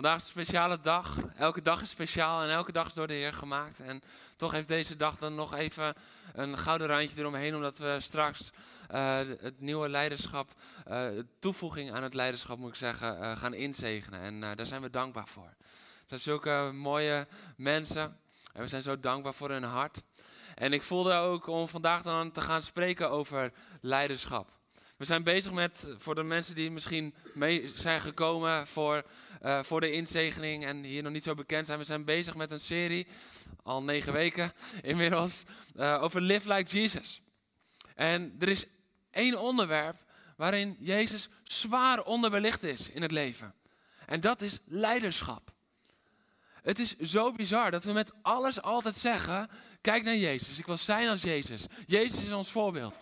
Vandaag is een speciale dag. Elke dag is speciaal en elke dag is door de Heer gemaakt. En toch heeft deze dag dan nog even een gouden randje eromheen, omdat we straks eh, het nieuwe leiderschap, eh, toevoeging aan het leiderschap moet ik zeggen, eh, gaan inzegenen. En daar zijn we dankbaar voor. Het zijn zulke mooie mensen en we zijn zo dankbaar voor hun hart. En ik voelde ook om vandaag dan te gaan spreken over leiderschap. We zijn bezig met, voor de mensen die misschien mee zijn gekomen voor, eh, voor de inzegening en hier nog niet zo bekend zijn. We zijn bezig met een serie, al negen weken inmiddels, eh, over Live Like Jesus. En er is één onderwerp waarin Jezus zwaar onderbelicht is in het leven. En dat is leiderschap. Het is zo bizar dat we met alles altijd zeggen, kijk naar Jezus, ik wil zijn als Jezus. Jezus is ons voorbeeld.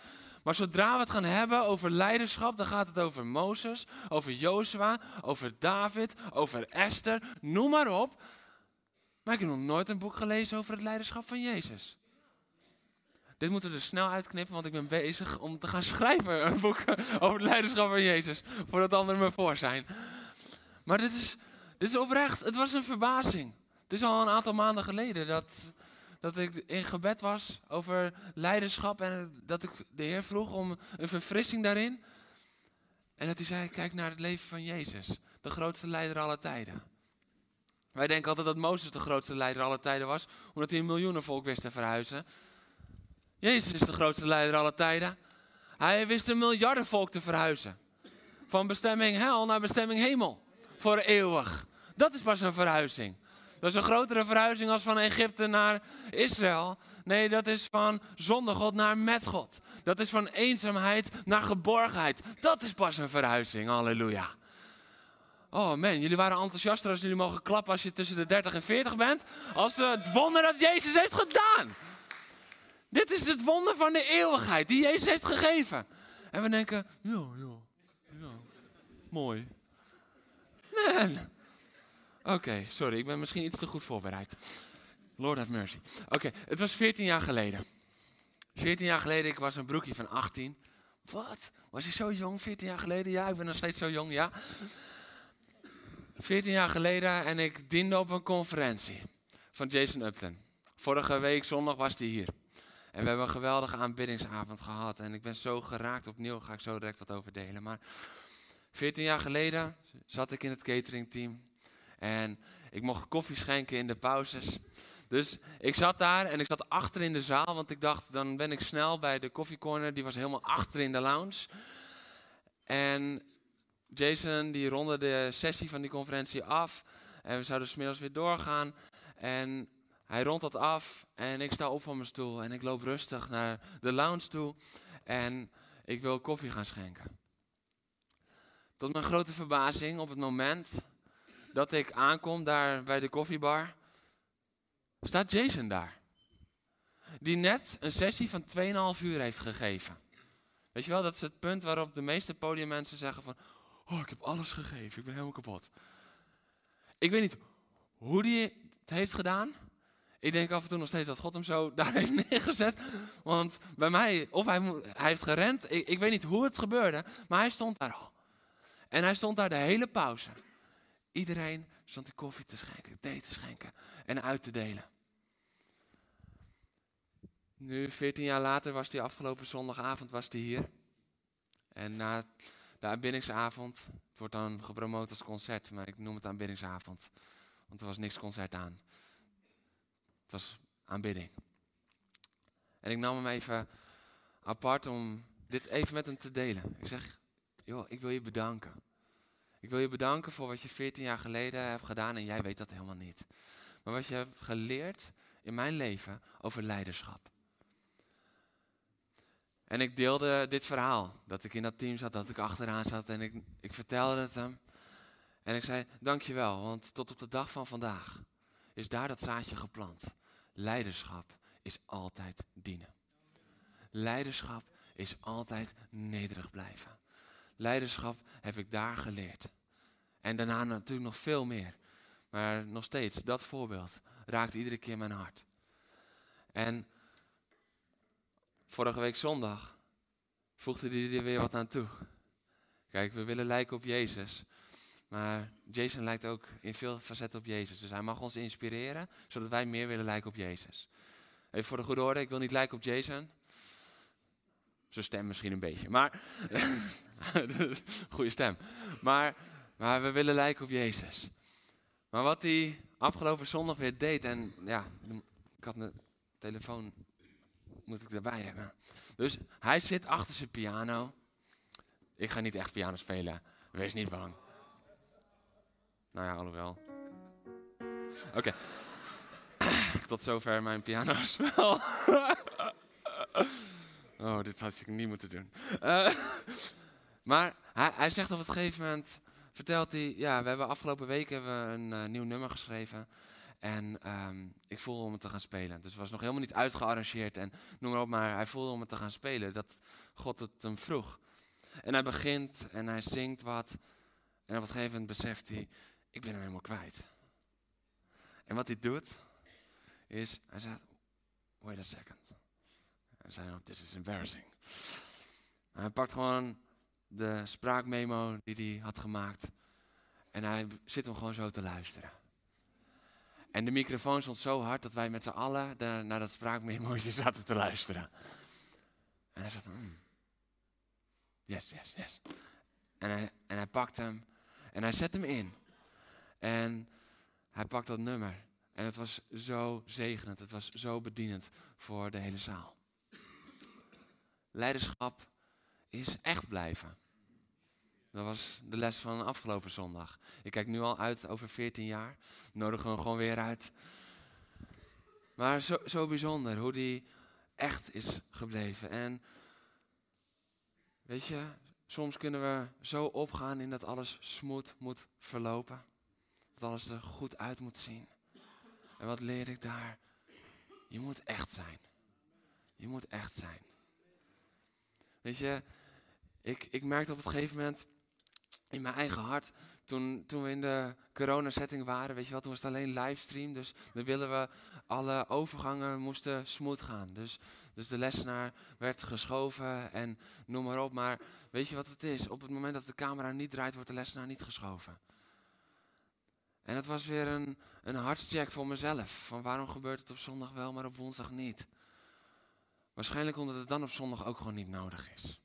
Maar zodra we het gaan hebben over leiderschap, dan gaat het over Mozes, over Jozua, over David, over Esther, noem maar op. Maar ik heb nog nooit een boek gelezen over het leiderschap van Jezus. Dit moeten we er snel uitknippen, want ik ben bezig om te gaan schrijven een boek over het leiderschap van Jezus, voordat anderen me voor zijn. Maar dit is, dit is oprecht, het was een verbazing. Het is al een aantal maanden geleden dat, dat ik in gebed was over leiderschap en dat ik de Heer vroeg om een verfrissing daarin. En dat hij zei, kijk naar het leven van Jezus, de grootste leider aller tijden. Wij denken altijd dat Mozes de grootste leider aller tijden was, omdat hij een miljoenenvolk wist te verhuizen. Jezus is de grootste leider aller tijden. Hij wist een miljardenvolk te verhuizen. Van bestemming hel naar bestemming hemel. Voor eeuwig. Dat is pas een verhuizing. Dat is een grotere verhuizing als van Egypte naar Israël. Nee, dat is van zonder God naar met God. Dat is van eenzaamheid naar geborgenheid. Dat is pas een verhuizing. Halleluja. Oh man, jullie waren enthousiaster als jullie mogen klappen als je tussen de 30 en 40 bent. Als het wonder dat Jezus heeft gedaan. Dit is het wonder van de eeuwigheid die Jezus heeft gegeven. En we denken, ja, ja, ja, mooi. Man. Oké, sorry, ik ben misschien iets te goed voorbereid. Lord have mercy. Oké, het was 14 jaar geleden. 14 jaar geleden, ik was een broekje van 18. Wat? Was je zo jong 14 jaar geleden? Ja, ik ben nog steeds zo jong, ja. 14 jaar geleden en ik diende op een conferentie van Jason Upton. Vorige week zondag was hij hier. En we hebben een geweldige aanbiddingsavond gehad. En ik ben zo geraakt opnieuw, ga ik zo direct wat over delen. Maar 14 jaar geleden zat ik in het cateringteam. En ik mocht koffie schenken in de pauzes. Dus ik zat daar en ik zat achter in de zaal. Want ik dacht, dan ben ik snel bij de koffiecorner. Die was helemaal achter in de lounge. En Jason die ronde de sessie van die conferentie af. En we zouden smiddags weer doorgaan. En hij rondt dat af en ik sta op van mijn stoel en ik loop rustig naar de lounge toe en ik wil koffie gaan schenken. Tot mijn grote verbazing, op het moment dat ik aankom daar bij de koffiebar, staat Jason daar. Die net een sessie van 2,5 uur heeft gegeven. Weet je wel, dat is het punt waarop de meeste podiummensen zeggen van, oh ik heb alles gegeven, ik ben helemaal kapot. Ik weet niet hoe die het heeft gedaan. Ik denk af en toe nog steeds dat God hem zo daar heeft neergezet. Want bij mij, of hij, heeft gerend, ik, ik weet niet hoe het gebeurde, maar hij stond daar al. En hij stond daar de hele pauze. Iedereen die koffie te schenken, thee te schenken en uit te delen. Nu, 14 jaar later, was die afgelopen zondagavond was die hier. En na de aanbiddingsavond, het wordt dan gepromoot als concert, maar ik noem het aanbiddingsavond. Want er was niks concert aan. Het was aanbidding. En ik nam hem even apart om dit even met hem te delen. Ik zeg, joh, ik wil je bedanken. Ik wil je bedanken voor wat je 14 jaar geleden hebt gedaan en jij weet dat helemaal niet. Maar wat je hebt geleerd in mijn leven over leiderschap. En ik deelde dit verhaal, dat ik in dat team zat, dat ik achteraan zat en ik, ik vertelde het hem. En ik zei, dankjewel, want tot op de dag van vandaag is daar dat zaadje geplant. Leiderschap is altijd dienen. Leiderschap is altijd nederig blijven. Leiderschap heb ik daar geleerd. En daarna natuurlijk nog veel meer. Maar nog steeds, dat voorbeeld raakt iedere keer mijn hart. En vorige week zondag voegde hij er weer wat aan toe. Kijk, we willen lijken op Jezus. Maar Jason lijkt ook in veel facetten op Jezus. Dus hij mag ons inspireren, zodat wij meer willen lijken op Jezus. Even voor de goede orde, ik wil niet lijken op Jason. Zijn stem misschien een beetje, maar... Goede stem. Maar, maar we willen lijken op Jezus. Maar wat hij afgelopen zondag weer deed, en ja, ik had mijn telefoon, moet ik erbij hebben. Dus hij zit achter zijn piano. Ik ga niet echt piano spelen, wees niet bang. Nou ja, alhoewel. Oké. Tot zover mijn pianospel. oh, dit had ik niet moeten doen. Uh, maar hij, hij zegt op een gegeven moment, vertelt hij, ja, we hebben afgelopen week hebben we een uh, nieuw nummer geschreven. En um, ik voelde om het te gaan spelen. Dus het was nog helemaal niet uitgearrangeerd en noem maar op, maar hij voelde om het te gaan spelen. Dat God het hem vroeg. En hij begint en hij zingt wat. En op een gegeven moment beseft hij, ik ben hem helemaal kwijt. En wat hij doet, is, hij zegt, wait a second. Hij zei, oh, this is embarrassing. hij pakt gewoon de spraakmemo die hij had gemaakt. En hij zit hem gewoon zo te luisteren. En de microfoon stond zo hard dat wij met z'n allen naar dat spraakmemootje zaten te luisteren. En hij zegt, mm. yes, yes, yes. En hij, en hij pakt hem en hij zet hem in. En hij pakt dat nummer. En het was zo zegenend, het was zo bedienend voor de hele zaal. Leiderschap is echt blijven. Dat was de les van afgelopen zondag. Ik kijk nu al uit over 14 jaar. Nodigen we gewoon weer uit. Maar zo, zo bijzonder hoe die echt is gebleven. En weet je, soms kunnen we zo opgaan in dat alles smooth moet verlopen. Dat alles er goed uit moet zien. En wat leer ik daar? Je moet echt zijn. Je moet echt zijn. Weet je, ik, ik merkte op het gegeven moment in mijn eigen hart, toen, toen we in de coronasetting waren, weet je wel, toen was het alleen livestream. Dus dan willen we alle overgangen moesten smooth gaan. Dus, dus de lessenaar werd geschoven en noem maar op. Maar weet je wat het is? Op het moment dat de camera niet draait, wordt de lessenaar niet geschoven. En dat was weer een, een hartscheck voor mezelf. Van waarom gebeurt het op zondag wel, maar op woensdag niet? Waarschijnlijk omdat het dan op zondag ook gewoon niet nodig is.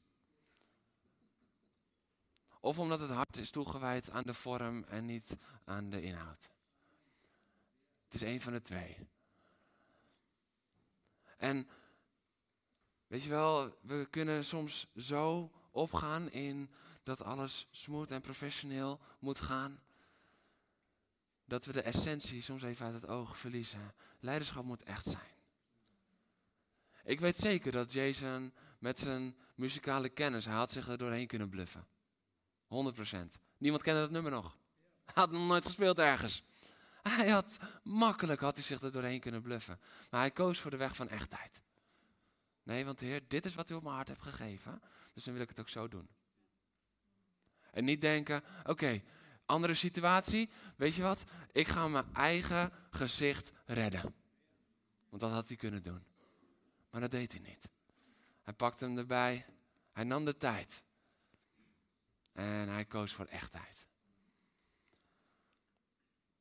Of omdat het hart is toegewijd aan de vorm en niet aan de inhoud. Het is een van de twee. En weet je wel, we kunnen soms zo opgaan in dat alles smooth en professioneel moet gaan. Dat we de essentie soms even uit het oog verliezen. Leiderschap moet echt zijn. Ik weet zeker dat Jason met zijn muzikale kennis, hij had zich er doorheen kunnen bluffen. 100%. Niemand kende dat nummer nog. Hij had nog nooit gespeeld ergens. Hij had makkelijk had hij zich er doorheen kunnen bluffen. Maar hij koos voor de weg van echtheid. Nee, want Heer, dit is wat u op mijn hart hebt gegeven. Dus dan wil ik het ook zo doen. En niet denken, oké, andere situatie. Weet je wat? Ik ga mijn eigen gezicht redden. Want dat had hij kunnen doen. Maar dat deed hij niet. Hij pakte hem erbij. Hij nam de tijd. En hij koos voor echtheid.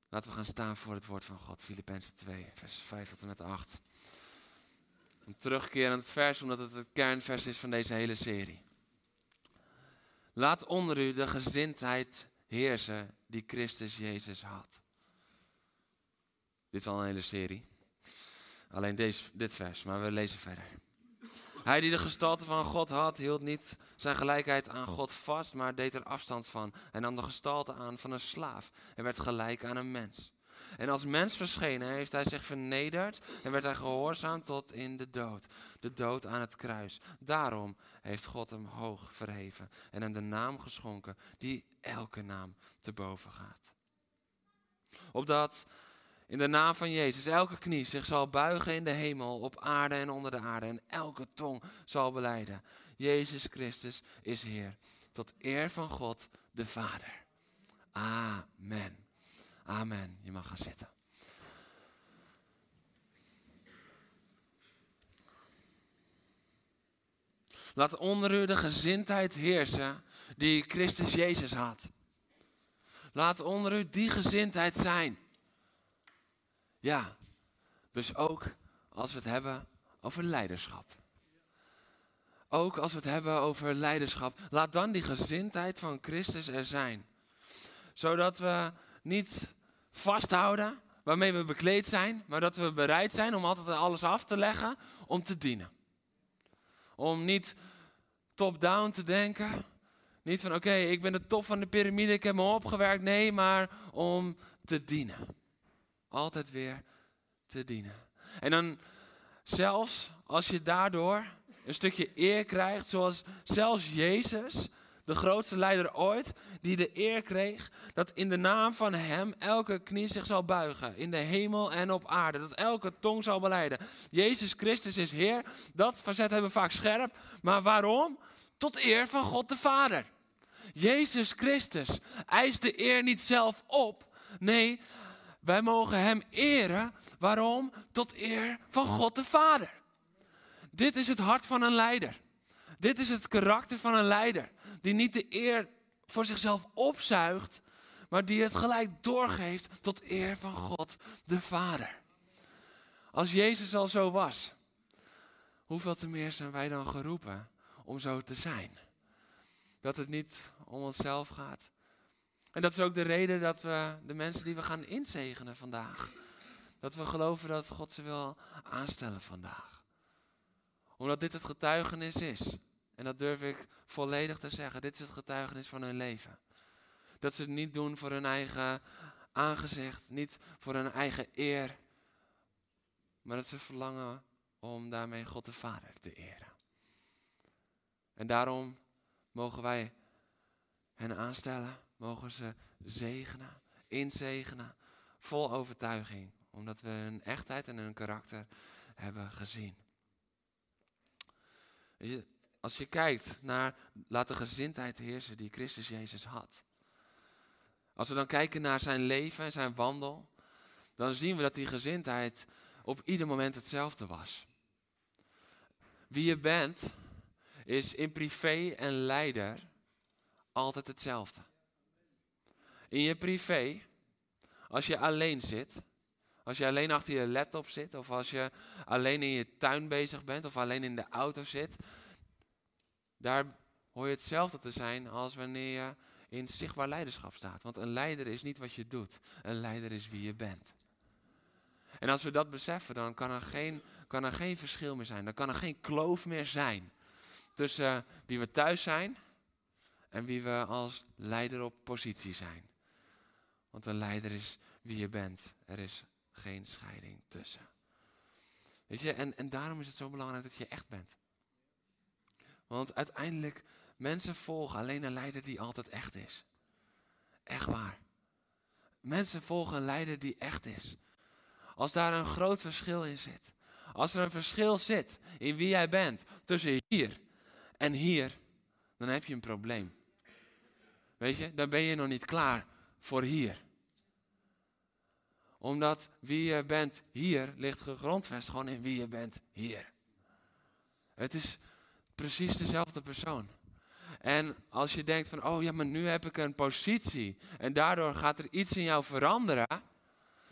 Laten we gaan staan voor het woord van God. Filippenzen 2, vers 5 tot en met 8. Een terugkerend vers, omdat het het kernvers is van deze hele serie. Laat onder u de gezindheid heersen die Christus Jezus had. Dit is al een hele serie. Alleen deze, dit vers, maar we lezen verder. Hij die de gestalte van God had, hield niet zijn gelijkheid aan God vast, maar deed er afstand van. Hij nam de gestalte aan van een slaaf en werd gelijk aan een mens. En als mens verschenen heeft hij zich vernederd en werd hij gehoorzaam tot in de dood. De dood aan het kruis. Daarom heeft God hem hoog verheven en hem de naam geschonken die elke naam te boven gaat. Opdat In de naam van Jezus, elke knie zich zal buigen in de hemel, op aarde en onder de aarde. En elke tong zal beleiden. Jezus Christus is Heer. Tot eer van God de Vader. Amen. Amen. Je mag gaan zitten. Laat onder u de gezindheid heersen die Christus Jezus had. Laat onder u die gezindheid zijn. Ja, dus ook als we het hebben over leiderschap. Ook als we het hebben over leiderschap. Laat dan die gezindheid van Christus er zijn. Zodat we niet vasthouden waarmee we bekleed zijn, maar dat we bereid zijn om altijd alles af te leggen om te dienen. Om niet top-down te denken. Niet van oké, ik ben de top van de piramide, ik heb me opgewerkt. Nee, maar om te dienen. Altijd weer te dienen. En dan zelfs als je daardoor een stukje eer krijgt, zoals zelfs Jezus, de grootste leider ooit, die de eer kreeg dat in de naam van Hem elke knie zich zal buigen, in de hemel en op aarde, dat elke tong zal beleiden. Jezus Christus is Heer, dat facet hebben we vaak scherp, maar waarom? Tot eer van God de Vader. Jezus Christus eist de eer niet zelf op, nee, wij mogen Hem eren. Waarom? Tot eer van God de Vader. Dit is het hart van een leider. Dit is het karakter van een leider. Die niet de eer voor zichzelf opzuigt, maar die het gelijk doorgeeft tot eer van God de Vader. Als Jezus al zo was, hoeveel te meer zijn wij dan geroepen om zo te zijn? Dat het niet om onszelf gaat. En dat is ook de reden dat we de mensen die we gaan inzegenen vandaag, dat we geloven dat God ze wil aanstellen vandaag. Omdat dit het getuigenis is. En dat durf ik volledig te zeggen. Dit is het getuigenis van hun leven. Dat ze het niet doen voor hun eigen aangezicht, niet voor hun eigen eer. Maar dat ze verlangen om daarmee God de Vader te eren. En daarom mogen wij hen aanstellen, mogen ze zegenen, inzegenen, vol overtuiging. Omdat we hun echtheid en hun karakter hebben gezien. Als je kijkt naar, laat de gezindheid heersen die Christus Jezus had. Als we dan kijken naar zijn leven en zijn wandel, dan zien we dat die gezindheid op ieder moment hetzelfde was. Wie je bent, is in privé en leider altijd hetzelfde. In je privé, als je alleen zit, als je alleen achter je laptop zit, of als je alleen in je tuin bezig bent, of alleen in de auto zit, daar hoor je hetzelfde te zijn als wanneer je in zichtbaar leiderschap staat. Want een leider is niet wat je doet, een leider is wie je bent. En als we dat beseffen, dan kan er geen, kan er geen verschil meer zijn. Dan kan er geen kloof meer zijn tussen wie we thuis zijn en wie we als leider op positie zijn. Want een leider is wie je bent. Er is geen scheiding tussen. Weet je, en, en daarom is het zo belangrijk dat je echt bent. Want uiteindelijk, mensen volgen alleen een leider die altijd echt is. Echt waar. Mensen volgen een leider die echt is. Als daar een groot verschil in zit. Als er een verschil zit in wie jij bent tussen hier en hier, dan heb je een probleem. Weet je, dan ben je nog niet klaar voor hier. Omdat wie je bent hier ligt gegrondvest gewoon in wie je bent hier. Het is precies dezelfde persoon. En als je denkt van, oh ja, maar nu heb ik een positie en daardoor gaat er iets in jou veranderen,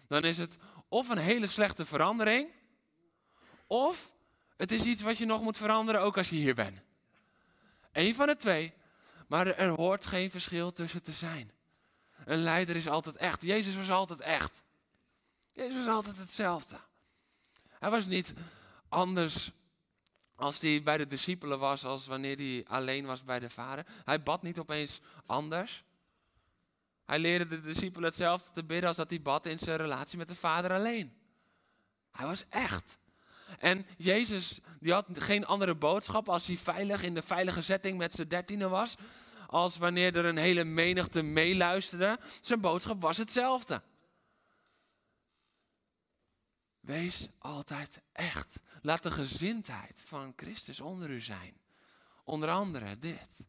dan is het of een hele slechte verandering, of het is iets wat je nog moet veranderen ook als je hier bent. Eén van de twee, maar er hoort geen verschil tussen te zijn. Een leider is altijd echt. Jezus was altijd echt. Jezus was altijd hetzelfde. Hij was niet anders als hij bij de discipelen was als wanneer hij alleen was bij de vader. Hij bad niet opeens anders. Hij leerde de discipelen hetzelfde te bidden als dat hij bad in zijn relatie met de vader alleen. Hij was echt. En Jezus die had geen andere boodschap als hij veilig in de veilige setting met zijn dertiende was. Als wanneer er een hele menigte meeluisterde. Zijn boodschap was hetzelfde. Wees altijd echt. Laat de gezindheid van Christus onder u zijn. Onder andere dit.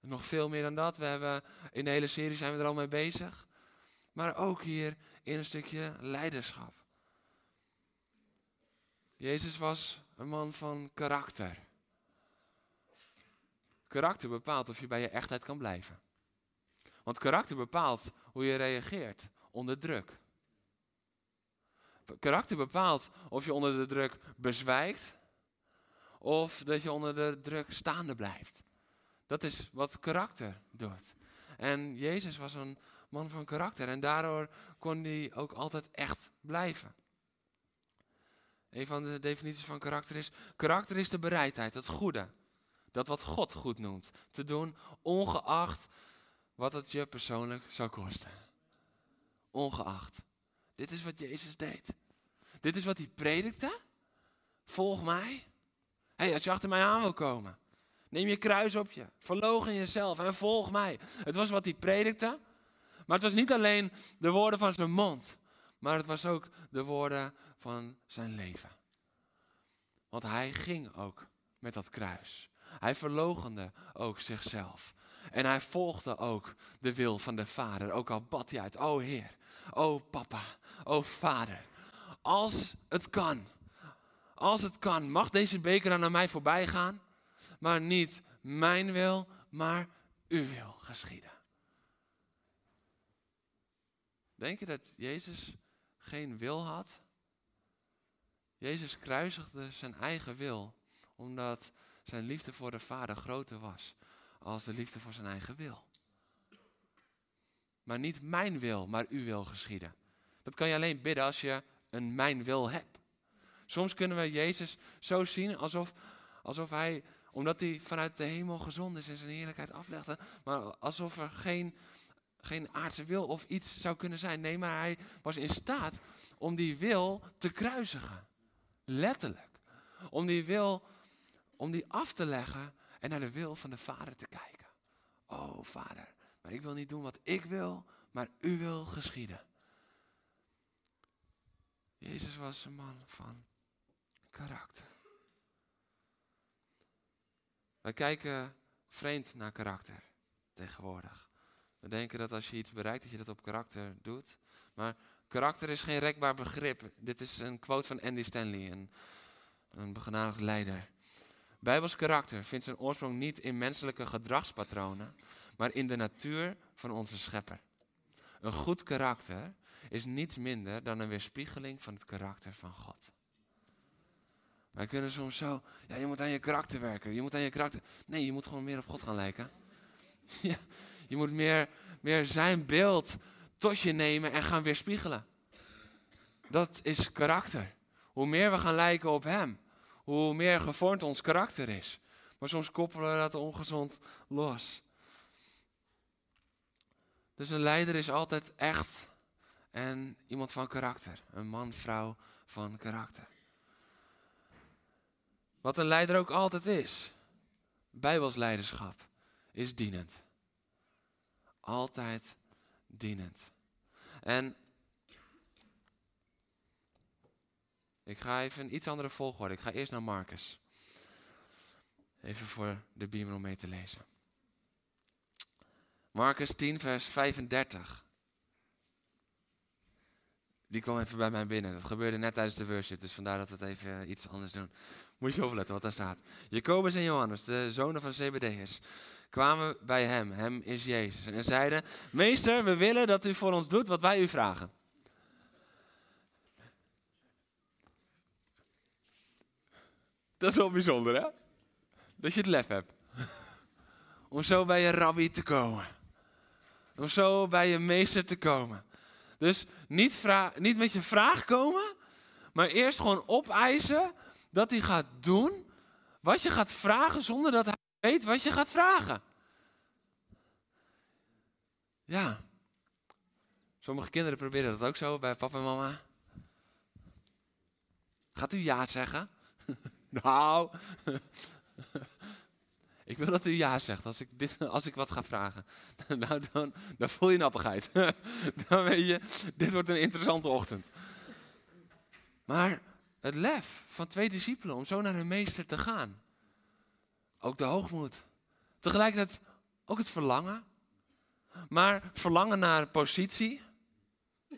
Nog veel meer dan dat. We hebben in de hele serie zijn we er al mee bezig. Maar ook hier in een stukje leiderschap. Jezus was een man van karakter. Karakter bepaalt of je bij je echtheid kan blijven. Want karakter bepaalt hoe je reageert onder druk. Karakter bepaalt of je onder de druk bezwijkt of dat je onder de druk staande blijft. Dat is wat karakter doet. En Jezus was een man van karakter en daardoor kon hij ook altijd echt blijven. Een van de definities van karakter is: karakter is de bereidheid, het goede, dat wat God goed noemt, te doen, ongeacht wat het je persoonlijk zou kosten. Ongeacht. Dit is wat Jezus deed. Dit is wat hij predikte. Volg mij. hey, als je achter mij aan wil komen, neem je kruis op je. Verlogen jezelf en volg mij. Het was wat hij predikte. Maar het was niet alleen de woorden van zijn mond. Maar het was ook de woorden van zijn leven. Want hij ging ook met dat kruis. Hij verlogende ook zichzelf. En hij volgde ook de wil van de Vader. Ook al bad hij uit, oh Heer, oh Papa, oh Vader. Als het kan, als het kan, mag deze beker dan naar mij voorbij gaan. Maar niet mijn wil, maar uw wil geschieden. Denk je dat Jezus geen wil had? Jezus kruisigde zijn eigen wil, omdat zijn liefde voor de Vader groter was als de liefde voor zijn eigen wil. Maar niet mijn wil, maar uw wil geschieden. Dat kan je alleen bidden als je een mijn wil hebt. Soms kunnen we Jezus zo zien alsof, alsof hij, omdat hij vanuit de hemel gezond is en zijn heerlijkheid aflegde, maar alsof er geen, geen aardse wil of iets zou kunnen zijn. Nee, maar hij was in staat om die wil te kruisigen. Letterlijk. Om die wil, om die af te leggen en naar de wil van de Vader te kijken. Oh Vader, maar ik wil niet doen wat ik wil, maar u wil geschieden. Jezus was een man van karakter. Wij kijken vreemd naar karakter tegenwoordig. We denken dat als je iets bereikt, dat je dat op karakter doet. Maar karakter is geen rekbaar begrip. Dit is een quote van Andy Stanley, een, een begenadigd leider. Bijbels karakter vindt zijn oorsprong niet in menselijke gedragspatronen, maar in de natuur van onze schepper. Een goed karakter is niets minder dan een weerspiegeling van het karakter van God. Wij kunnen soms zo, ja, je moet aan je karakter werken, je moet aan je karakter. Nee, je moet gewoon meer op God gaan lijken. Ja, je moet meer, meer zijn beeld tot je nemen en gaan weerspiegelen. Dat is karakter. Hoe meer we gaan lijken op Hem, hoe meer gevormd ons karakter is. Maar soms koppelen we dat ongezond los. Dus een leider is altijd echt en iemand van karakter. Een man, vrouw van karakter. Wat een leider ook altijd is. Bijbels leiderschap is dienend. Altijd dienend. En ik ga even een iets andere volgorde. Ik ga eerst naar Marcus. Even voor de beamer om mee te lezen. Marcus 10, vers 35. Die kwam even bij mij binnen. Dat gebeurde net tijdens de worship, dus vandaar dat we het even iets anders doen. Moet je opletten wat daar staat. Jacobus en Johannes, de zonen van Zebedeus, kwamen bij hem, hem is Jezus, en zeiden: Meester, we willen dat u voor ons doet wat wij u vragen. Dat is wel bijzonder, hè? Dat je het lef hebt. Om zo bij je rabbi te komen. Om zo bij je meester te komen. Dus niet, niet met je vraag komen, maar eerst gewoon opeisen dat hij gaat doen wat je gaat vragen zonder dat hij weet wat je gaat vragen. Ja. Sommige kinderen proberen dat ook zo bij papa en mama. Gaat u ja zeggen? nou, ik wil dat u ja zegt als ik, dit, als ik wat ga vragen. nou, dan, dan voel je nattigheid. dan weet je, dit wordt een interessante ochtend. Maar het lef van twee discipelen om zo naar hun meester te gaan. Ook de hoogmoed. Tegelijkertijd ook het verlangen. Maar verlangen naar positie.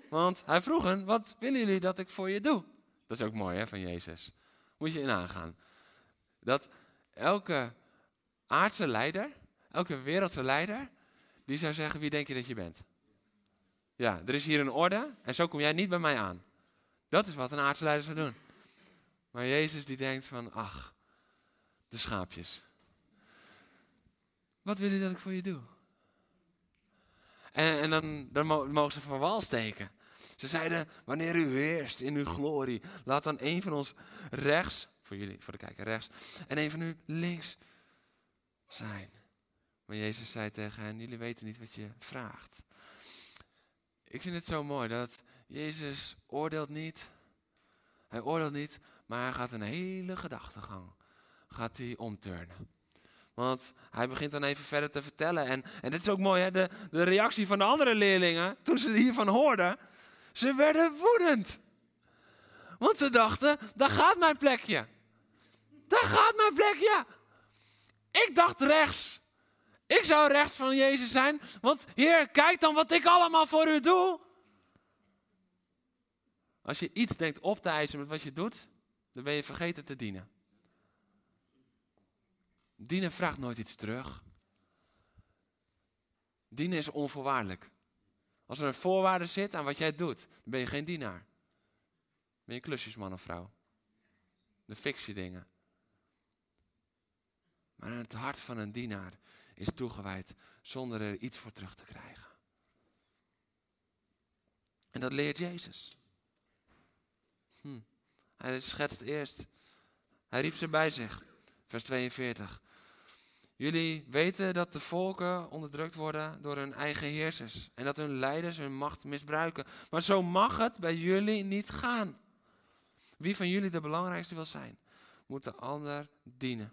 Want hij vroeg hen, wat willen jullie dat ik voor je doe? Dat is ook mooi hè, van Jezus. Moet je in aangaan. Dat elke aardse leider, elke wereldse leider, die zou zeggen, wie denk je dat je bent? Ja, er is hier een orde en zo kom jij niet bij mij aan. Dat is wat een aardse leider zou doen. Maar Jezus die denkt van, ach, de schaapjes. Wat wil je dat ik voor je doe? En, en dan, dan mogen ze van wal steken. Ze zeiden, wanneer u heerst in uw glorie, laat dan een van ons rechts, voor jullie, voor de kijker rechts, en een van u links zijn. Maar Jezus zei tegen hen, jullie weten niet wat je vraagt. Ik vind het zo mooi dat Jezus oordeelt niet. Hij oordeelt niet, maar hij gaat een hele gedachtegang gaat hij omturnen. Want hij begint dan even verder te vertellen. En, en dit is ook mooi, hè? De, de reactie van de andere leerlingen, toen ze hiervan hoorden, ze werden woedend. Want ze dachten, daar gaat mijn plekje. Daar gaat mijn plekje. Ik dacht rechts. Ik zou rechts van Jezus zijn, want Heer, kijk dan wat ik allemaal voor u doe. Als je iets denkt op te eisen met wat je doet, dan ben je vergeten te dienen. Dienen vraagt nooit iets terug. Dienen is onvoorwaardelijk. Als er een voorwaarde zit aan wat jij doet, dan ben je geen dienaar. Ben je klusjesman of vrouw. Dan fix je dingen. Maar het hart van een dienaar is toegewijd zonder er iets voor terug te krijgen. En dat leert Jezus. Hm. Hij schetst eerst, hij riep ze bij zich, vers 42. Jullie weten dat de volken onderdrukt worden door hun eigen heersers en dat hun leiders hun macht misbruiken. Maar zo mag het bij jullie niet gaan. Wie van jullie de belangrijkste wil zijn, moet de ander dienen.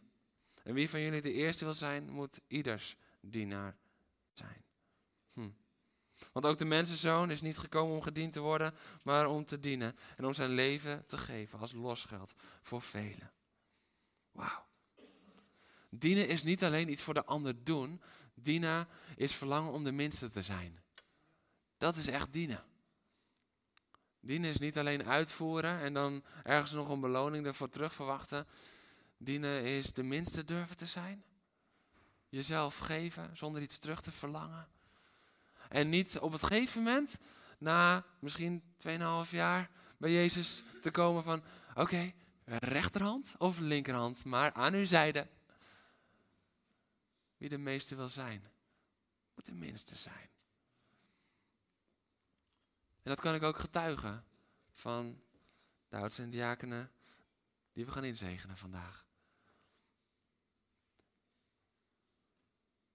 En wie van jullie de eerste wil zijn, moet ieders dienaar zijn. Hm. Want ook de mensenzoon is niet gekomen om gediend te worden, maar om te dienen en om zijn leven te geven als losgeld voor velen. Wauw. Dienen is niet alleen iets voor de ander doen. Dienen is verlangen om de minste te zijn. Dat is echt dienen. Dienen is niet alleen uitvoeren en dan ergens nog een beloning ervoor terug verwachten. Dienen is de minste durven te zijn. Jezelf geven zonder iets terug te verlangen. En niet op het gegeven moment, na misschien 2,5 jaar, bij Jezus te komen van: oké, rechterhand of linkerhand, maar aan uw zijde. Wie de meeste wil zijn, moet de minste zijn. En dat kan ik ook getuigen van de oudsten en diakenen die we gaan inzegenen vandaag.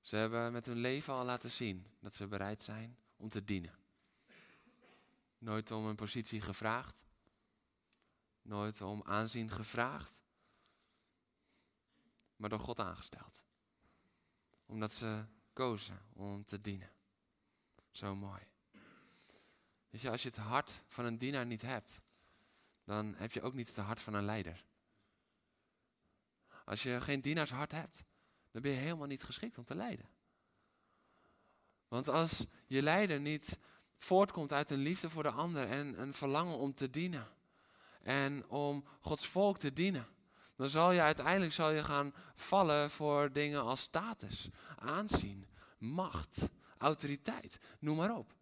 Ze hebben met hun leven al laten zien dat ze bereid zijn om te dienen. Nooit om een positie gevraagd. Nooit om aanzien gevraagd. Maar door God aangesteld omdat ze kozen om te dienen. Zo mooi. Je, als je het hart van een dienaar niet hebt, dan heb je ook niet het hart van een leider. Als je geen dienaarshart hebt, dan ben je helemaal niet geschikt om te leiden. Want als je leider niet voortkomt uit een liefde voor de ander en een verlangen om te dienen en om Gods volk te dienen, dan zal je uiteindelijk zal je gaan vallen voor dingen als status, aanzien, macht, autoriteit, noem maar op.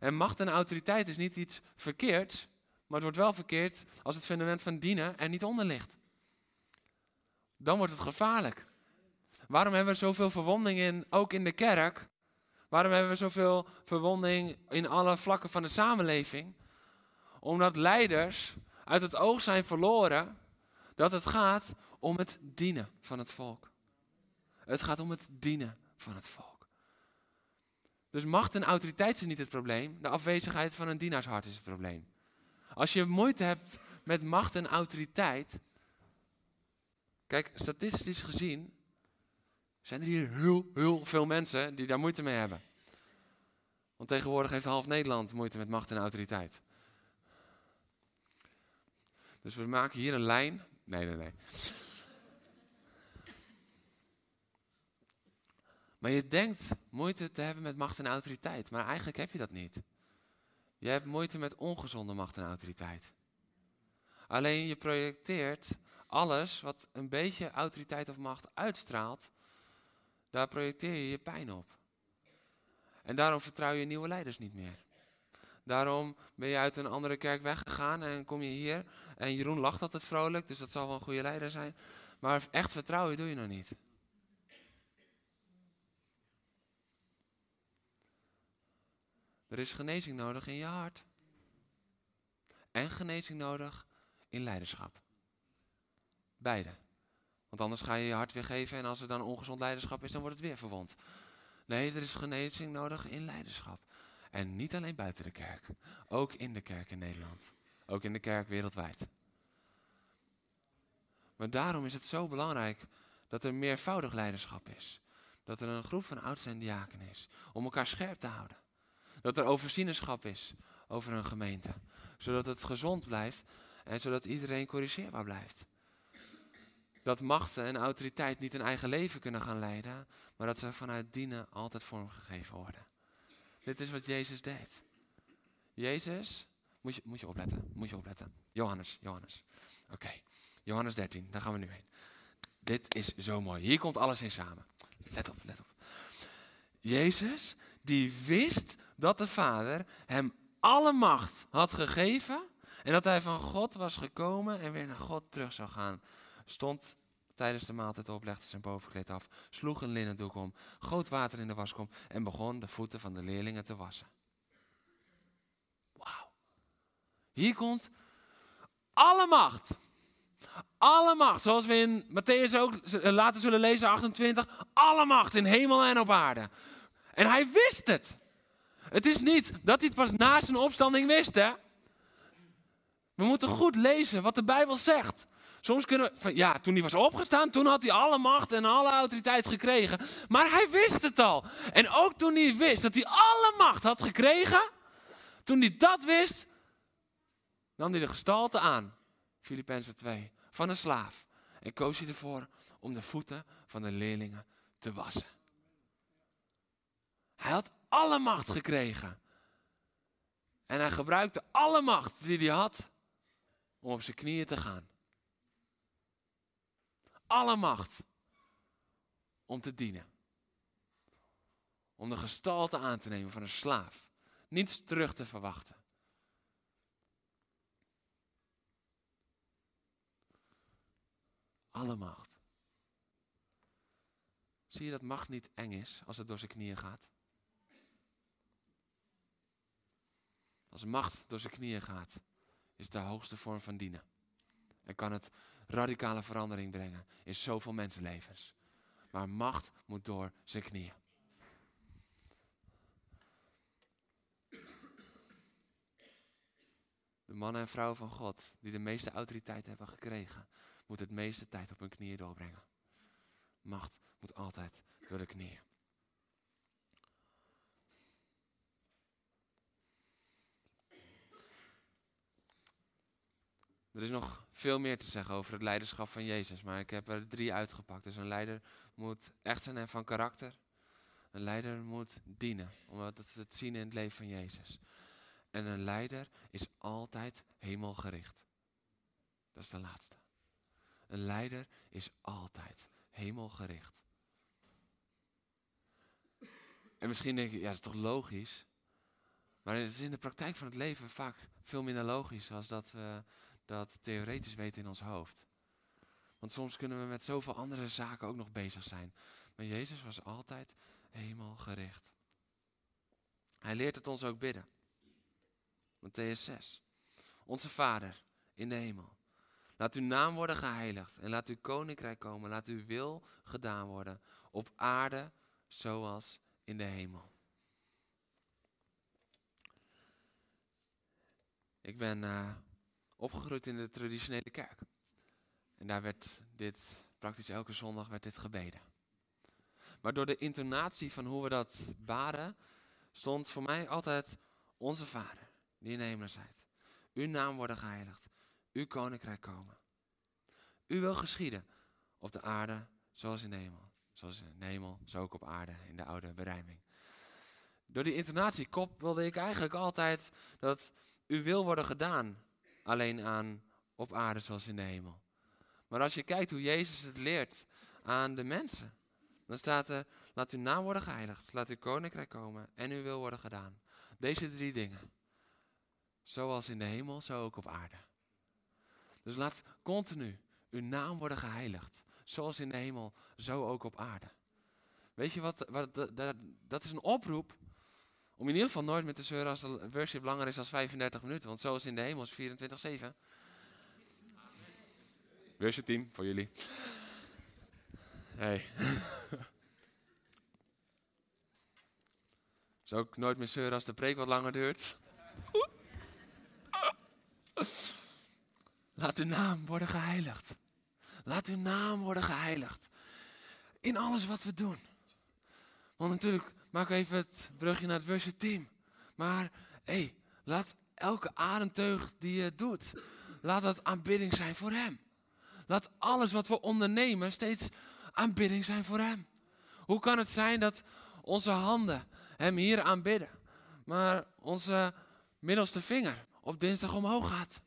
En macht en autoriteit is niet iets verkeerds, maar het wordt wel verkeerd als het fundament van dienen er niet onder ligt. Dan wordt het gevaarlijk. Waarom hebben we zoveel verwonding in, ook in de kerk? Waarom hebben we zoveel verwonding in alle vlakken van de samenleving? Omdat leiders uit het oog zijn verloren dat het gaat om het dienen van het volk. Het gaat om het dienen van het volk. Dus macht en autoriteit zijn niet het probleem. De afwezigheid van een dienaarshart is het probleem. Als je moeite hebt met macht en autoriteit. Kijk, statistisch gezien zijn er hier heel, heel veel mensen die daar moeite mee hebben. Want tegenwoordig heeft half Nederland moeite met macht en autoriteit. Dus we maken hier een lijn. Nee, nee, nee. Maar je denkt moeite te hebben met macht en autoriteit, maar eigenlijk heb je dat niet. Je hebt moeite met ongezonde macht en autoriteit. Alleen je projecteert alles wat een beetje autoriteit of macht uitstraalt, daar projecteer je je pijn op. En daarom vertrouw je nieuwe leiders niet meer. Daarom ben je uit een andere kerk weggegaan en kom je hier. En Jeroen lacht altijd vrolijk, dus dat zal wel een goede leider zijn. Maar echt vertrouwen doe je nog niet. Er is genezing nodig in je hart. En genezing nodig in leiderschap. Beide. Want anders ga je je hart weer geven en als er dan ongezond leiderschap is, dan wordt het weer verwond. Nee, er is genezing nodig in leiderschap. En niet alleen buiten de kerk, ook in de kerk in Nederland. Ook in de kerk wereldwijd. Maar daarom is het zo belangrijk dat er meervoudig leiderschap is. Dat er een groep van oudsten en diaken is. Om elkaar scherp te houden. Dat er overzienerschap is over een gemeente. Zodat het gezond blijft en zodat iedereen corrigeerbaar blijft. Dat machten en autoriteit niet een eigen leven kunnen gaan leiden, maar dat ze vanuit dienen altijd vormgegeven worden. Dit is wat Jezus deed. Jezus, moet je, moet je opletten, moet je opletten. Johannes, Johannes. Oké, Johannes 13, daar gaan we nu heen. Dit is zo mooi. Hier komt alles in samen. Let op, let op. Jezus, die wist dat de Vader hem alle macht had gegeven en dat hij van God was gekomen en weer naar God terug zou gaan. Stond tijdens de maaltijd op, legde zijn bovenkleed af, sloeg een linnen doek om, goot water in de waskom en begon de voeten van de leerlingen te wassen. Wauw. Hier komt alle macht. Alle macht, zoals we in Matthäus ook later zullen lezen, 28. Alle macht in hemel en op aarde. En hij wist het. Het is niet dat hij het pas na zijn opstanding wist, hè. We moeten goed lezen wat de Bijbel zegt. Soms kunnen we, ja, toen hij was opgestaan, toen had hij alle macht en alle autoriteit gekregen. Maar hij wist het al. En ook toen hij wist dat hij alle macht had gekregen, toen hij dat wist, nam hij de gestalte aan, Filippenzen 2, van een slaaf. En koos hij ervoor om de voeten van de leerlingen te wassen. Hij had alle macht gekregen. En hij gebruikte alle macht die hij had om op zijn knieën te gaan. Alle macht om te dienen. Om de gestalte aan te nemen van een slaaf. Niets terug te verwachten. Alle macht. Zie je dat macht niet eng is als het door zijn knieën gaat? Als macht door zijn knieën gaat, is de hoogste vorm van dienen. En kan het radicale verandering brengen in zoveel mensenlevens. Maar macht moet door zijn knieën. De mannen en vrouwen van God die de meeste autoriteit hebben gekregen, moeten het meeste tijd op hun knieën doorbrengen. Macht moet altijd door de knieën. Er is nog veel meer te zeggen over het leiderschap van Jezus, maar ik heb er drie uitgepakt. Dus een leider moet echt zijn en van karakter. Een leider moet dienen, omdat we het zien in het leven van Jezus. En een leider is altijd hemelgericht. Dat is de laatste. Een leider is altijd hemelgericht. En misschien denk je, ja, dat is toch logisch? Maar het is in de praktijk van het leven vaak veel minder logisch als dat we dat theoretisch weten in ons hoofd. Want soms kunnen we met zoveel andere zaken ook nog bezig zijn. Maar Jezus was altijd hemelgericht. Hij leert het ons ook bidden. Matthäus 6. Onze Vader in de hemel. Laat uw naam worden geheiligd en laat uw koninkrijk komen. Laat uw wil gedaan worden op aarde zoals in de hemel. Ik ben uh, opgegroeid in de traditionele kerk. En daar werd dit, praktisch elke zondag werd dit gebeden. Maar door de intonatie van hoe we dat baden, stond voor mij altijd onze Vader, die in de hemel zijt. Uw naam worden geheiligd. uw koninkrijk komen. U wil geschieden op de aarde zoals in de hemel. Zoals in de hemel, zo ook op aarde in de oude berijming. Door die intonatiekop wilde ik eigenlijk altijd dat uw wil worden gedaan. Alleen aan op aarde zoals in de hemel. Maar als je kijkt hoe Jezus het leert aan de mensen, dan staat er, laat uw naam worden geheiligd, laat uw koninkrijk komen en uw wil worden gedaan. Deze drie dingen. Zoals in de hemel, zo ook op aarde. Dus laat continu uw naam worden geheiligd. Zoals in de hemel, zo ook op aarde. Weet je wat, wat dat, dat is een oproep om in ieder geval nooit met te zeuren als de worship langer is dan 35 minuten. Want zoals in de hemel is 24-7. Worship team, voor jullie. Hey. Zou ook nooit meer zeuren als de preek wat langer duurt. Laat uw naam worden geheiligd. Laat uw naam worden geheiligd. In alles wat we doen. Want natuurlijk we even het brugje naar het worship team. Maar hey, laat elke ademteug die je doet, laat dat aanbidding zijn voor Hem. Laat alles wat we ondernemen steeds aanbidding zijn voor Hem. Hoe kan het zijn dat onze handen Hem hier aanbidden, maar onze middelste vinger op dinsdag omhoog gaat?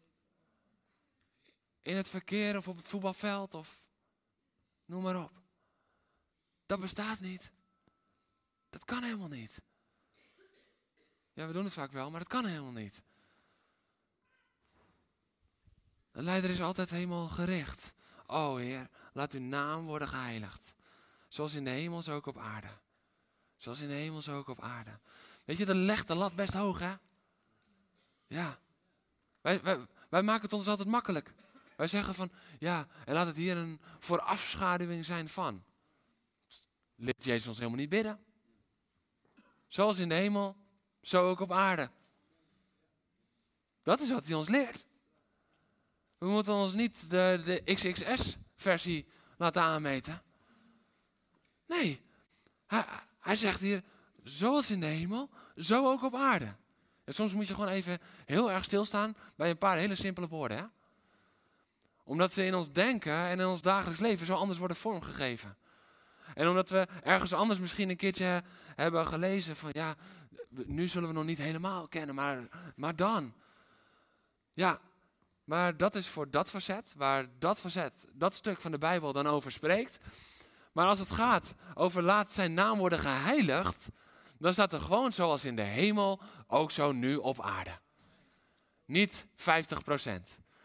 In het verkeer of op het voetbalveld of noem maar op. Dat bestaat niet. Dat kan helemaal niet. Ja, we doen het vaak wel, maar dat kan helemaal niet. Een leider is altijd helemaal gericht. O Heer, laat uw naam worden geheiligd. Zoals in de hemel, zo ook op aarde. Zoals in de hemel, zo ook op aarde. Weet je, dat legt de lat best hoog, hè? Ja. Wij, wij, wij maken het ons altijd makkelijk. Wij zeggen van, ja, en laat het hier een voorafschaduwing zijn van. Leert Jezus ons helemaal niet bidden. Zoals in de hemel, zo ook op aarde. Dat is wat hij ons leert. We moeten ons niet de, de XXS-versie laten aanmeten. Nee, hij, hij zegt hier, zoals in de hemel, zo ook op aarde. En soms moet je gewoon even heel erg stilstaan bij een paar hele simpele woorden. Hè? Omdat ze in ons denken en in ons dagelijks leven zo anders worden vormgegeven. En omdat we ergens anders misschien een keertje hebben gelezen van ja, nu zullen we nog niet helemaal kennen, maar, maar dan. Ja, maar dat is voor dat facet, waar dat facet, dat stuk van de Bijbel dan over spreekt. Maar als het gaat over laat zijn naam worden geheiligd, dan staat er gewoon zoals in de hemel, ook zo nu op aarde. Niet 50%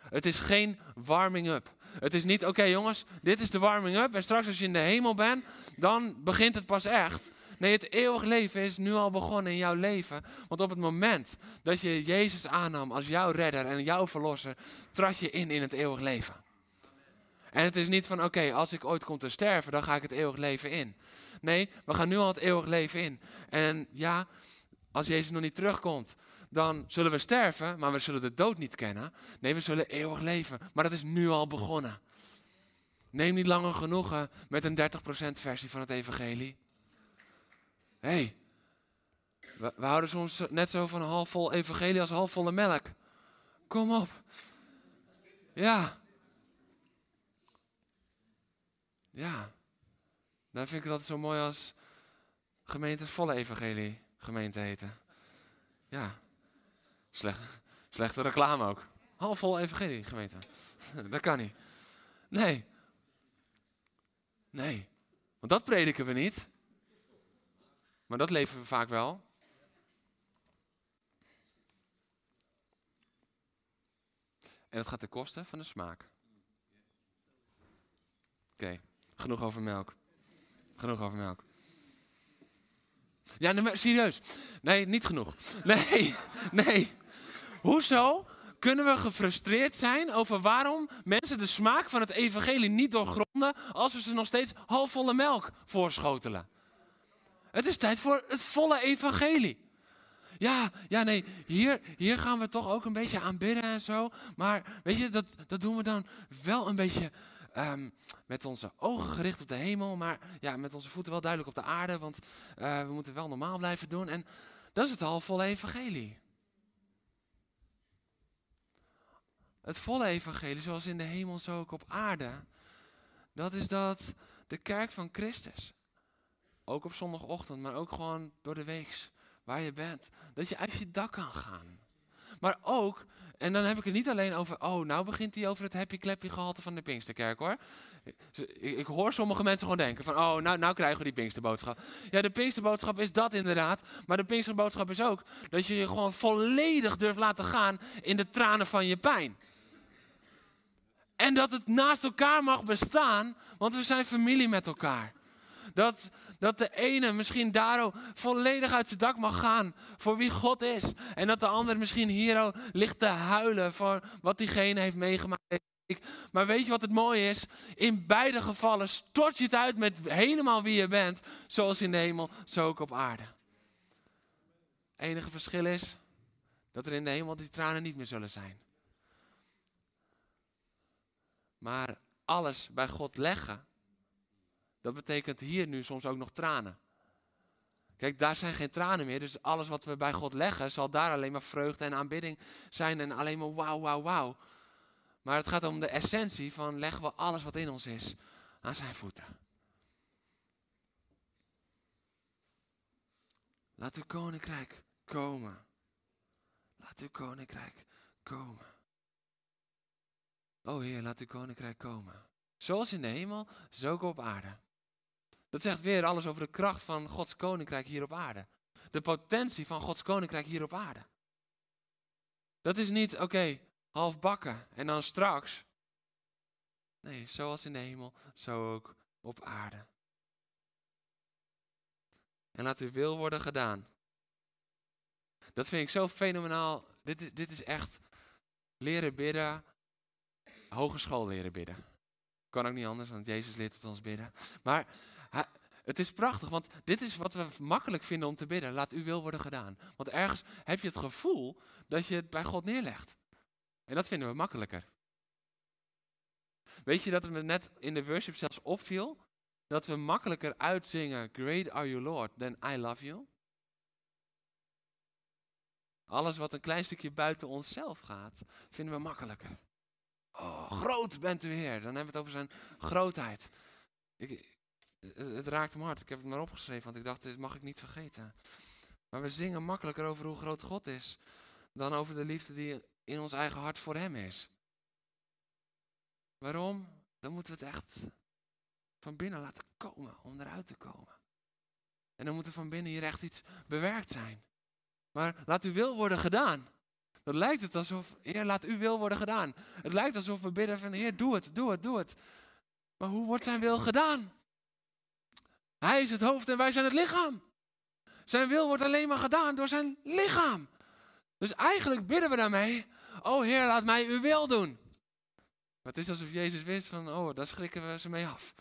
Het is geen warming up. Het is niet, oké jongens, dit is de warming up en straks als je in de hemel bent, dan begint het pas echt. Nee, het eeuwig leven is nu al begonnen in jouw leven. Want op het moment dat je Jezus aannam als jouw redder en jouw verlosser, trad je in in het eeuwig leven. En het is niet van, oké, als ik ooit kom te sterven, dan ga ik het eeuwig leven in. Nee, we gaan nu al het eeuwig leven in. En ja, als Jezus nog niet terugkomt, dan zullen we sterven, maar we zullen de dood niet kennen. Nee, we zullen eeuwig leven. Maar dat is nu al begonnen. Neem niet langer genoegen met een 30% versie van het evangelie. Hé, hey, we, houden soms net zo van halfvol evangelie als halfvolle melk. Kom op. Ja. Ja. Dan vind ik altijd zo mooi als gemeentes volle evangelie gemeente heten. Ja. Slecht, slechte reclame ook. Halfvol evangelie gemeente. Dat kan niet. Nee. Nee. Want dat prediken we niet. Maar dat leven we vaak wel. En het gaat ten koste van de smaak. Oké, genoeg over melk. Genoeg over melk. Ja, serieus. Nee, niet genoeg. Nee, nee. Hoezo kunnen we gefrustreerd zijn over waarom mensen de smaak van het evangelie niet doorgronden als we ze nog steeds halfvolle melk voorschotelen? Het is tijd voor het volle evangelie. Ja, ja, nee, hier, hier gaan we toch ook een beetje aanbidden en zo. Maar weet je, dat, dat doen we dan wel een beetje ehm, met onze ogen gericht op de hemel. Maar ja, met onze voeten wel duidelijk op de aarde. Want uh, we moeten wel normaal blijven doen. En dat is het halfvolle evangelie. Het volle evangelie, zoals in de hemel, zo ook op aarde. Dat is dat de kerk van Christus, ook op zondagochtend, maar ook gewoon door de weeks, waar je bent, dat je uit je dak kan gaan. Maar ook, en dan heb ik het niet alleen over, oh, nou begint hij over het happy clappy gehalte van de Pinksterkerk hoor. Ik, ik, hoor sommige mensen gewoon denken van, oh, nou, nou krijgen we die Pinksterboodschap. Ja, de Pinksterboodschap is dat inderdaad, maar de Pinksterboodschap is ook dat je je gewoon volledig durft laten gaan in de tranen van je pijn. En dat het naast elkaar mag bestaan, want we zijn familie met elkaar. Dat, dat de ene misschien daar volledig uit zijn dak mag gaan voor wie God is. En dat de ander misschien hier ligt te huilen voor wat diegene heeft meegemaakt. Maar weet je wat het mooie is? In beide gevallen stort je het uit met helemaal wie je bent. Zoals in de hemel, zo ook op aarde. enige verschil is dat er in de hemel die tranen niet meer zullen zijn. Maar alles bij God leggen, dat betekent hier nu soms ook nog tranen. Kijk, daar zijn geen tranen meer. Dus alles wat we bij God leggen, zal daar alleen maar vreugde en aanbidding zijn. En alleen maar wauw, wauw, wauw. Maar het gaat om de essentie van leggen we alles wat in ons is aan zijn voeten. Laat uw koninkrijk komen. Laat uw koninkrijk komen. O Heer, laat uw koninkrijk komen. Zoals in de hemel, zo ook op aarde. Dat zegt weer alles over de kracht van Gods koninkrijk hier op aarde. De potentie van Gods koninkrijk hier op aarde. Dat is niet, oké, half bakken en dan straks. Nee, zoals in de hemel, zo ook op aarde. En laat uw wil worden gedaan. Dat vind ik zo fenomenaal. Dit is, dit is echt leren bidden hogeschool leren bidden. Kan ook niet anders, want Jezus leert het ons bidden. Maar het is prachtig, want dit is wat we makkelijk vinden om te bidden. Laat uw wil worden gedaan. Want ergens heb je het gevoel dat je het bij God neerlegt. En dat vinden we makkelijker. Weet je dat het me net in de worship zelfs opviel? Dat we makkelijker uitzingen, Great are you Lord, than I love you. Alles wat een klein stukje buiten onszelf gaat, vinden we makkelijker. Oh, groot bent u Heer. Dan hebben we het over zijn grootheid. Ik, het, raakt me hard. Ik heb het maar opgeschreven, want ik dacht, dit mag ik niet vergeten. Maar we zingen makkelijker over hoe groot God is, dan over de liefde die in ons eigen hart voor Hem is. Waarom? Dan moeten we het echt van binnen laten komen, om eruit te komen. En dan moet er van binnen hier echt iets bewerkt zijn. Maar laat uw wil worden gedaan. Dan lijkt het alsof, Heer, laat uw wil worden gedaan. Het lijkt alsof we bidden van, Heer, doe het, doe het, doe het. Maar hoe wordt zijn wil gedaan? Hij is het hoofd en wij zijn het lichaam. Zijn wil wordt alleen maar gedaan door zijn lichaam. Dus eigenlijk bidden we daarmee, oh Heer, laat mij uw wil doen. Maar het is alsof Jezus wist van, oh, daar schrikken we ze mee af.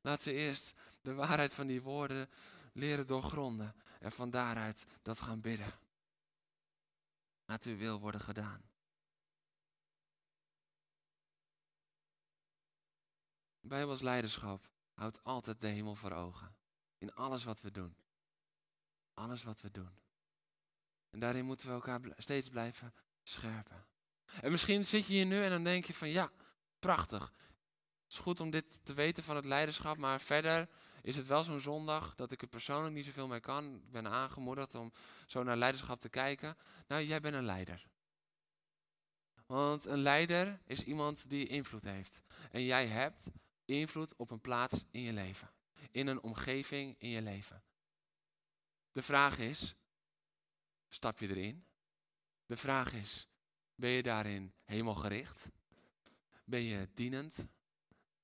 Laat ze eerst de waarheid van die woorden leren doorgronden. En van daaruit dat gaan bidden. Laat uw wil worden gedaan. Bijbels leiderschap houdt altijd de hemel voor ogen. In alles wat we doen. Alles wat we doen. En daarin moeten we elkaar steeds blijven scherpen. En misschien zit je hier nu en dan denk je van ja, prachtig. Het is goed om dit te weten van het leiderschap, maar verder is het wel zo'n zondag dat ik er persoonlijk niet zoveel mee kan. Ik ben aangemoedigd om zo naar leiderschap te kijken. Nou, jij bent een leider. Want een leider is iemand die invloed heeft. En jij hebt invloed op een plaats in je leven. In een omgeving in je leven. De vraag is, stap je erin? De vraag is, ben je daarin hemelgericht? Ben je dienend?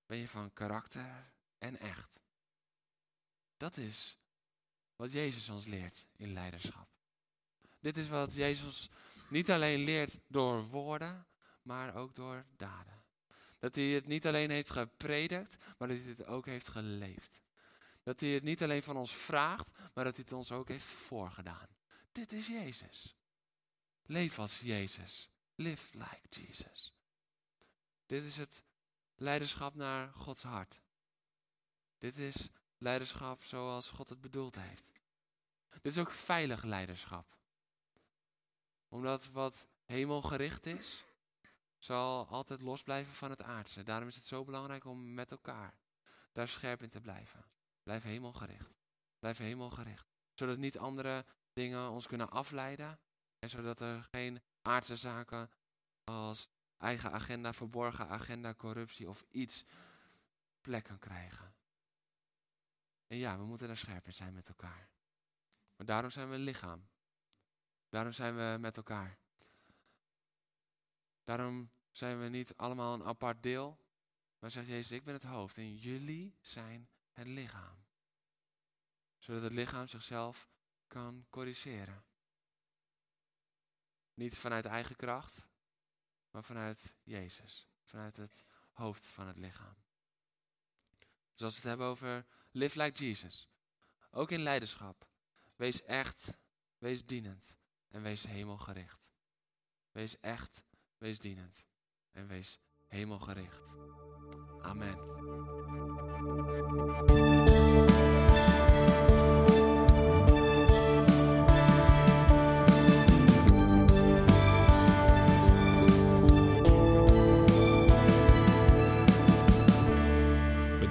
Ben je van karakter en echt? Dat is wat Jezus ons leert in leiderschap. Dit is wat Jezus niet alleen leert door woorden, maar ook door daden. Dat hij het niet alleen heeft gepredikt, maar dat hij het ook heeft geleefd. Dat hij het niet alleen van ons vraagt, maar dat hij het ons ook heeft voorgedaan. Dit is Jezus. Leef als Jezus. Live like Jesus. Dit is het leiderschap naar Gods hart. Dit is leiderschap zoals God het bedoeld heeft. Dit is ook veilig leiderschap. Omdat wat hemelgericht is, zal altijd los blijven van het aardse. Daarom is het zo belangrijk om met elkaar daar scherp in te blijven. Blijf hemelgericht. Blijf hemelgericht. Zodat niet andere dingen ons kunnen afleiden. En zodat er geen aardse zaken als eigen agenda, verborgen agenda, corruptie of iets plek kan krijgen. En ja, we moeten daar scherp in zijn met elkaar. Maar daarom zijn we lichaam. Daarom zijn we met elkaar. Daarom zijn we niet allemaal een apart deel. Maar zegt Jezus, ik ben het hoofd en jullie zijn het lichaam. Zodat het lichaam zichzelf kan corrigeren. Niet vanuit eigen kracht, maar vanuit Jezus. Vanuit het hoofd van het lichaam. Dus als we het hebben over live like Jesus. Ook in leiderschap. Wees echt, wees dienend en wees hemelgericht. Wees echt, wees dienend en wees hemelgericht. Amen.